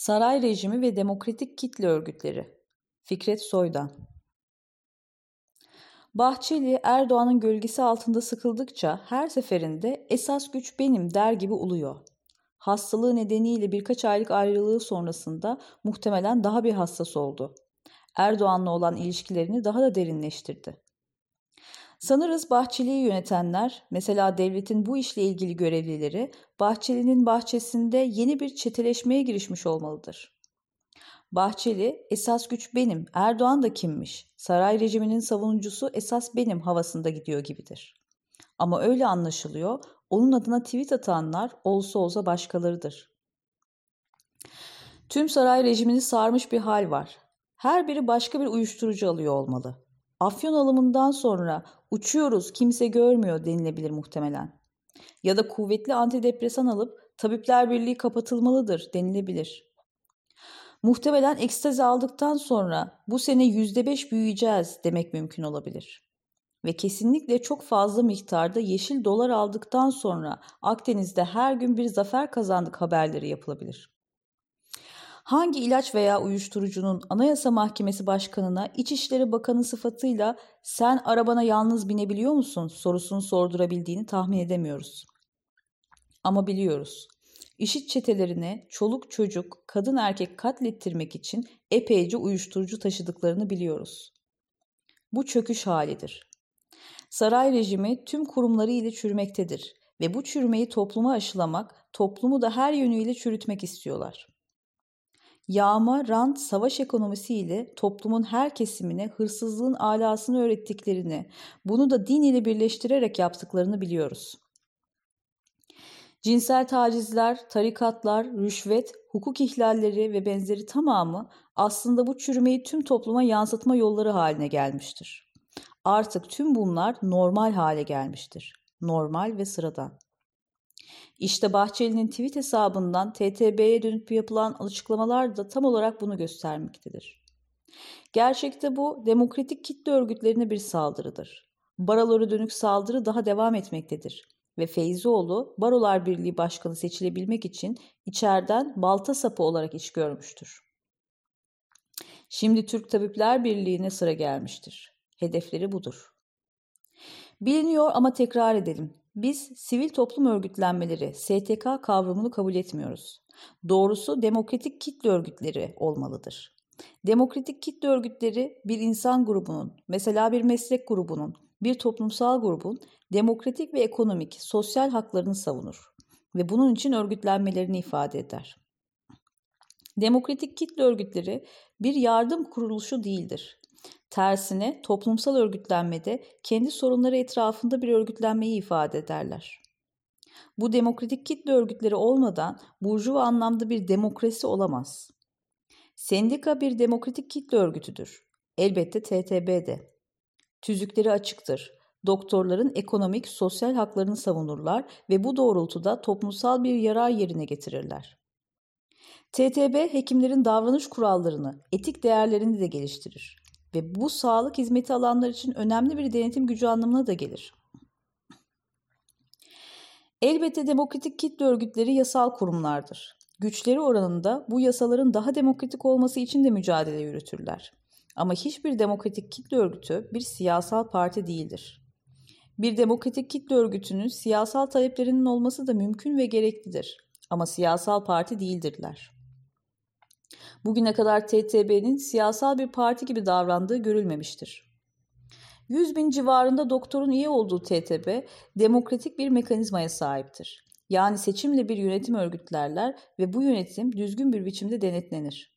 Saray rejimi ve demokratik kitle örgütleri. Fikret Soydan. Bahçeli Erdoğan'ın gölgesi altında sıkıldıkça her seferinde esas güç benim der gibi uluyor. Hastalığı nedeniyle birkaç aylık ayrılığı sonrasında muhtemelen daha bir hassas oldu. Erdoğan'la olan ilişkilerini daha da derinleştirdi. Sanırız Bahçeli'yi yönetenler, mesela devletin bu işle ilgili görevlileri, Bahçeli'nin bahçesinde yeni bir çeteleşmeye girişmiş olmalıdır. Bahçeli, esas güç benim, Erdoğan da kimmiş, saray rejiminin savunucusu esas benim havasında gidiyor gibidir. Ama öyle anlaşılıyor, onun adına tweet atanlar olsa olsa başkalarıdır. Tüm saray rejimini sarmış bir hal var. Her biri başka bir uyuşturucu alıyor olmalı. Afyon alımından sonra uçuyoruz kimse görmüyor denilebilir muhtemelen. Ya da kuvvetli antidepresan alıp Tabipler Birliği kapatılmalıdır denilebilir. Muhtemelen ekstazi aldıktan sonra bu sene %5 büyüyeceğiz demek mümkün olabilir. Ve kesinlikle çok fazla miktarda yeşil dolar aldıktan sonra Akdeniz'de her gün bir zafer kazandık haberleri yapılabilir hangi ilaç veya uyuşturucunun Anayasa Mahkemesi Başkanı'na İçişleri Bakanı sıfatıyla sen arabana yalnız binebiliyor musun sorusunu sordurabildiğini tahmin edemiyoruz. Ama biliyoruz. İşit çetelerini çoluk çocuk, kadın erkek katlettirmek için epeyce uyuşturucu taşıdıklarını biliyoruz. Bu çöküş halidir. Saray rejimi tüm kurumları ile çürümektedir ve bu çürümeyi topluma aşılamak, toplumu da her yönüyle çürütmek istiyorlar. Yağma, rant, savaş ekonomisiyle toplumun her kesimine hırsızlığın alasını öğrettiklerini, bunu da din ile birleştirerek yaptıklarını biliyoruz. Cinsel tacizler, tarikatlar, rüşvet, hukuk ihlalleri ve benzeri tamamı aslında bu çürümeyi tüm topluma yansıtma yolları haline gelmiştir. Artık tüm bunlar normal hale gelmiştir. Normal ve sıradan. İşte Bahçeli'nin tweet hesabından TTB'ye dönüp yapılan açıklamalar da tam olarak bunu göstermektedir. Gerçekte bu demokratik kitle örgütlerine bir saldırıdır. Barolara dönük saldırı daha devam etmektedir ve Feyzoğlu Barolar Birliği Başkanı seçilebilmek için içeriden balta sapı olarak iş görmüştür. Şimdi Türk Tabipler Birliği'ne sıra gelmiştir. Hedefleri budur. Biliniyor ama tekrar edelim. Biz sivil toplum örgütlenmeleri, STK kavramını kabul etmiyoruz. Doğrusu demokratik kitle örgütleri olmalıdır. Demokratik kitle örgütleri bir insan grubunun, mesela bir meslek grubunun, bir toplumsal grubun demokratik ve ekonomik, sosyal haklarını savunur ve bunun için örgütlenmelerini ifade eder. Demokratik kitle örgütleri bir yardım kuruluşu değildir. Tersine toplumsal örgütlenmede kendi sorunları etrafında bir örgütlenmeyi ifade ederler. Bu demokratik kitle örgütleri olmadan burjuva anlamda bir demokrasi olamaz. Sendika bir demokratik kitle örgütüdür. Elbette TTB de. Tüzükleri açıktır. Doktorların ekonomik, sosyal haklarını savunurlar ve bu doğrultuda toplumsal bir yarar yerine getirirler. TTB hekimlerin davranış kurallarını, etik değerlerini de geliştirir ve bu sağlık hizmeti alanlar için önemli bir denetim gücü anlamına da gelir. Elbette demokratik kitle örgütleri yasal kurumlardır. Güçleri oranında bu yasaların daha demokratik olması için de mücadele yürütürler. Ama hiçbir demokratik kitle örgütü bir siyasal parti değildir. Bir demokratik kitle örgütünün siyasal taleplerinin olması da mümkün ve gereklidir. Ama siyasal parti değildirler. Bugüne kadar TTB'nin siyasal bir parti gibi davrandığı görülmemiştir. 100 bin civarında doktorun iyi olduğu TTB demokratik bir mekanizmaya sahiptir. Yani seçimle bir yönetim örgütlerler ve bu yönetim düzgün bir biçimde denetlenir.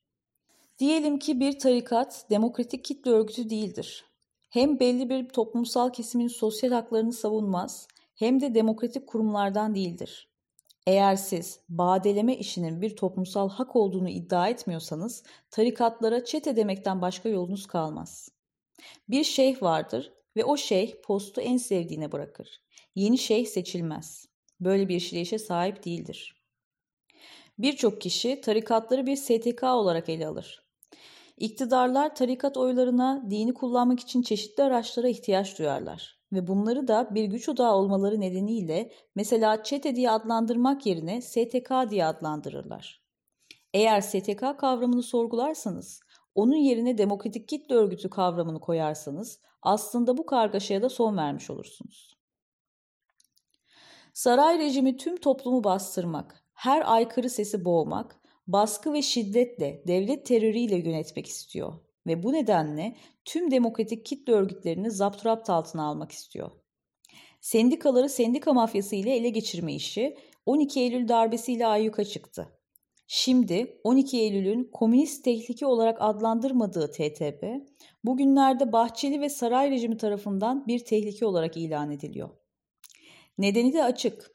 Diyelim ki bir tarikat demokratik kitle örgütü değildir. Hem belli bir toplumsal kesimin sosyal haklarını savunmaz hem de demokratik kurumlardan değildir. Eğer siz badeleme işinin bir toplumsal hak olduğunu iddia etmiyorsanız tarikatlara çete demekten başka yolunuz kalmaz. Bir şeyh vardır ve o şeyh postu en sevdiğine bırakır. Yeni şeyh seçilmez. Böyle bir işleyişe sahip değildir. Birçok kişi tarikatları bir STK olarak ele alır. İktidarlar tarikat oylarına dini kullanmak için çeşitli araçlara ihtiyaç duyarlar ve bunları da bir güç odağı olmaları nedeniyle mesela çete diye adlandırmak yerine STK diye adlandırırlar. Eğer STK kavramını sorgularsanız, onun yerine demokratik kitle örgütü kavramını koyarsanız aslında bu kargaşaya da son vermiş olursunuz. Saray rejimi tüm toplumu bastırmak, her aykırı sesi boğmak, baskı ve şiddetle, devlet terörüyle yönetmek istiyor ve bu nedenle tüm demokratik kitle örgütlerini zapturapt altına almak istiyor. Sendikaları sendika mafyası ile ele geçirme işi 12 Eylül darbesiyle ayyuka çıktı. Şimdi 12 Eylül'ün komünist tehlike olarak adlandırmadığı TTP, bugünlerde Bahçeli ve saray rejimi tarafından bir tehlike olarak ilan ediliyor. Nedeni de açık.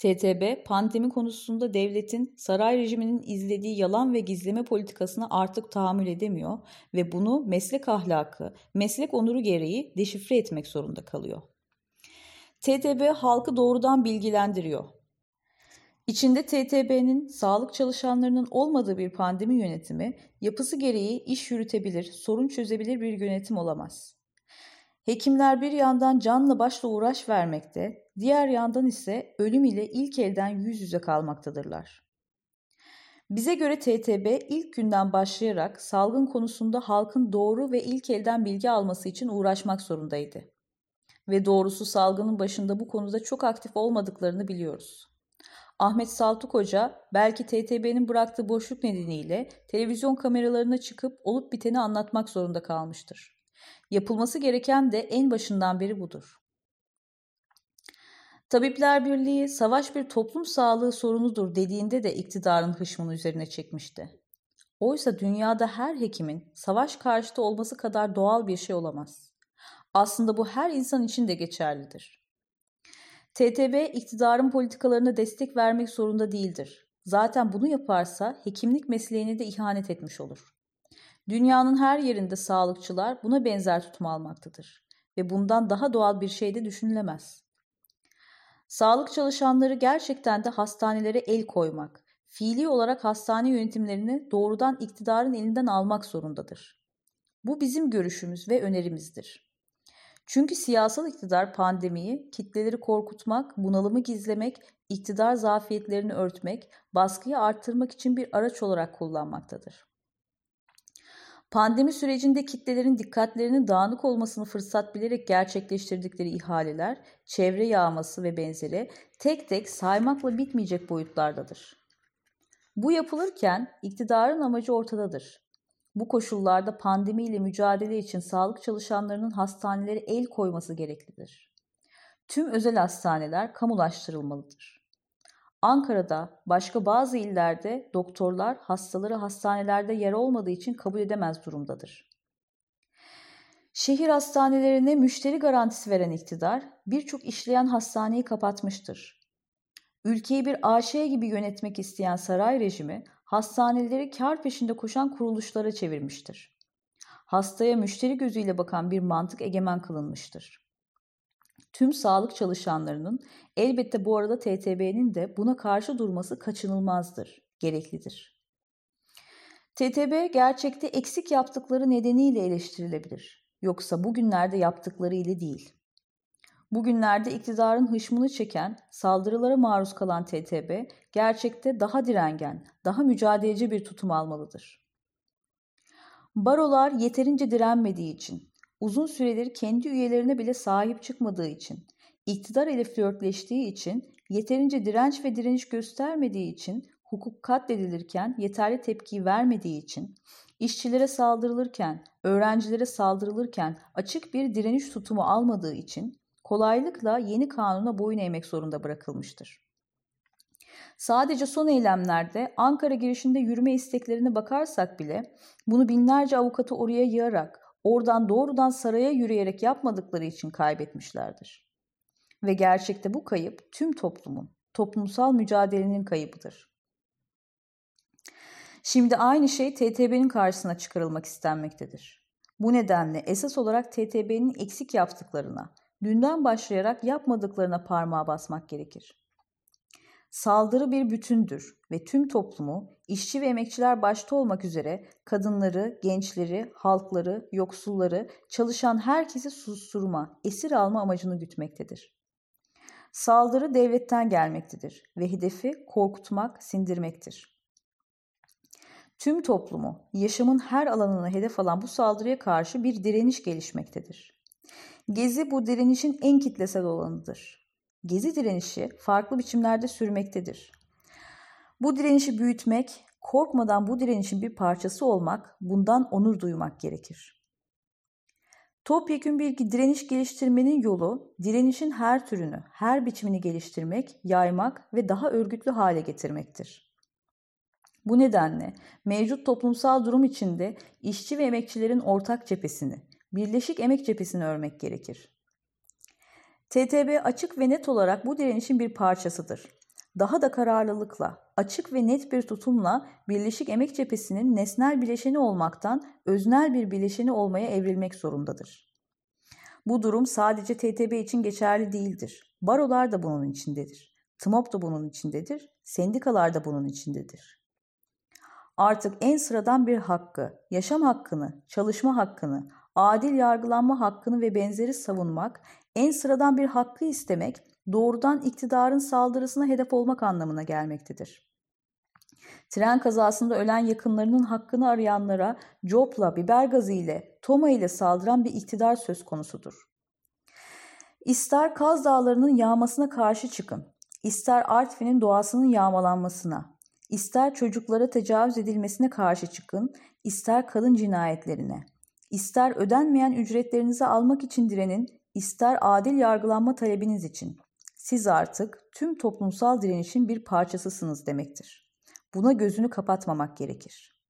TTB, pandemi konusunda devletin saray rejiminin izlediği yalan ve gizleme politikasını artık tahammül edemiyor ve bunu meslek ahlakı, meslek onuru gereği deşifre etmek zorunda kalıyor. TTB halkı doğrudan bilgilendiriyor. İçinde TTB'nin sağlık çalışanlarının olmadığı bir pandemi yönetimi yapısı gereği iş yürütebilir, sorun çözebilir bir yönetim olamaz. Hekimler bir yandan canla başla uğraş vermekte, diğer yandan ise ölüm ile ilk elden yüz yüze kalmaktadırlar. Bize göre TTB ilk günden başlayarak salgın konusunda halkın doğru ve ilk elden bilgi alması için uğraşmak zorundaydı. Ve doğrusu salgının başında bu konuda çok aktif olmadıklarını biliyoruz. Ahmet Saltuk Hoca belki TTB'nin bıraktığı boşluk nedeniyle televizyon kameralarına çıkıp olup biteni anlatmak zorunda kalmıştır. Yapılması gereken de en başından beri budur. Tabipler Birliği savaş bir toplum sağlığı sorunudur dediğinde de iktidarın hışmını üzerine çekmişti. Oysa dünyada her hekimin savaş karşıtı olması kadar doğal bir şey olamaz. Aslında bu her insan için de geçerlidir. TTB iktidarın politikalarına destek vermek zorunda değildir. Zaten bunu yaparsa hekimlik mesleğine de ihanet etmiş olur. Dünyanın her yerinde sağlıkçılar buna benzer tutum almaktadır ve bundan daha doğal bir şey de düşünülemez. Sağlık çalışanları gerçekten de hastanelere el koymak, fiili olarak hastane yönetimlerini doğrudan iktidarın elinden almak zorundadır. Bu bizim görüşümüz ve önerimizdir. Çünkü siyasal iktidar pandemiyi kitleleri korkutmak, bunalımı gizlemek, iktidar zafiyetlerini örtmek, baskıyı arttırmak için bir araç olarak kullanmaktadır. Pandemi sürecinde kitlelerin dikkatlerinin dağınık olmasını fırsat bilerek gerçekleştirdikleri ihaleler, çevre yağması ve benzeri tek tek saymakla bitmeyecek boyutlardadır. Bu yapılırken iktidarın amacı ortadadır. Bu koşullarda pandemiyle mücadele için sağlık çalışanlarının hastanelere el koyması gereklidir. Tüm özel hastaneler kamulaştırılmalıdır. Ankara'da, başka bazı illerde doktorlar hastaları hastanelerde yer olmadığı için kabul edemez durumdadır. Şehir hastanelerine müşteri garantisi veren iktidar birçok işleyen hastaneyi kapatmıştır. Ülkeyi bir AŞ gibi yönetmek isteyen saray rejimi hastaneleri kar peşinde koşan kuruluşlara çevirmiştir. Hastaya müşteri gözüyle bakan bir mantık egemen kılınmıştır tüm sağlık çalışanlarının elbette bu arada TTB'nin de buna karşı durması kaçınılmazdır, gereklidir. TTB gerçekte eksik yaptıkları nedeniyle eleştirilebilir. Yoksa bugünlerde yaptıkları ile değil. Bugünlerde iktidarın hışmını çeken, saldırılara maruz kalan TTB gerçekte daha direngen, daha mücadeleci bir tutum almalıdır. Barolar yeterince direnmediği için, uzun süredir kendi üyelerine bile sahip çıkmadığı için, iktidar ile flörtleştiği için, yeterince direnç ve direniş göstermediği için, hukuk katledilirken yeterli tepki vermediği için, işçilere saldırılırken, öğrencilere saldırılırken açık bir direniş tutumu almadığı için kolaylıkla yeni kanuna boyun eğmek zorunda bırakılmıştır. Sadece son eylemlerde Ankara girişinde yürüme isteklerine bakarsak bile bunu binlerce avukatı oraya yığarak oradan doğrudan saraya yürüyerek yapmadıkları için kaybetmişlerdir. Ve gerçekte bu kayıp tüm toplumun, toplumsal mücadelenin kaybıdır. Şimdi aynı şey TTB'nin karşısına çıkarılmak istenmektedir. Bu nedenle esas olarak TTB'nin eksik yaptıklarına, dünden başlayarak yapmadıklarına parmağı basmak gerekir. Saldırı bir bütündür ve tüm toplumu, işçi ve emekçiler başta olmak üzere kadınları, gençleri, halkları, yoksulları, çalışan herkesi susturma, esir alma amacını gütmektedir. Saldırı devletten gelmektedir ve hedefi korkutmak, sindirmektir. Tüm toplumu, yaşamın her alanını hedef alan bu saldırıya karşı bir direniş gelişmektedir. Gezi bu direnişin en kitlesel olanıdır. Gezi direnişi farklı biçimlerde sürmektedir. Bu direnişi büyütmek, korkmadan bu direnişin bir parçası olmak, bundan onur duymak gerekir. Topyekün bir direniş geliştirmenin yolu, direnişin her türünü, her biçimini geliştirmek, yaymak ve daha örgütlü hale getirmektir. Bu nedenle mevcut toplumsal durum içinde işçi ve emekçilerin ortak cephesini, birleşik emek cephesini örmek gerekir. TTB açık ve net olarak bu direnişin bir parçasıdır. Daha da kararlılıkla, açık ve net bir tutumla Birleşik Emek Cephesi'nin nesnel bileşeni olmaktan öznel bir bileşeni olmaya evrilmek zorundadır. Bu durum sadece TTB için geçerli değildir. Barolar da bunun içindedir. TMOP da bunun içindedir. Sendikalar da bunun içindedir. Artık en sıradan bir hakkı, yaşam hakkını, çalışma hakkını, adil yargılanma hakkını ve benzeri savunmak, en sıradan bir hakkı istemek, doğrudan iktidarın saldırısına hedef olmak anlamına gelmektedir. Tren kazasında ölen yakınlarının hakkını arayanlara copla, biber gazı ile, toma ile saldıran bir iktidar söz konusudur. İster Kaz Dağları'nın yağmasına karşı çıkın, ister Artvin'in doğasının yağmalanmasına, ister çocuklara tecavüz edilmesine karşı çıkın, ister kadın cinayetlerine, ister ödenmeyen ücretlerinizi almak için direnin, ister adil yargılanma talebiniz için. Siz artık tüm toplumsal direnişin bir parçasısınız demektir. Buna gözünü kapatmamak gerekir.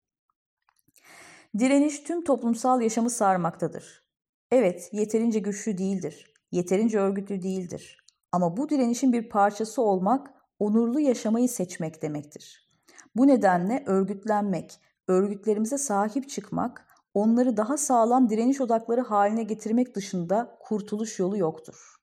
Direniş tüm toplumsal yaşamı sarmaktadır. Evet, yeterince güçlü değildir. Yeterince örgütlü değildir. Ama bu direnişin bir parçası olmak, onurlu yaşamayı seçmek demektir. Bu nedenle örgütlenmek, örgütlerimize sahip çıkmak, onları daha sağlam direniş odakları haline getirmek dışında kurtuluş yolu yoktur.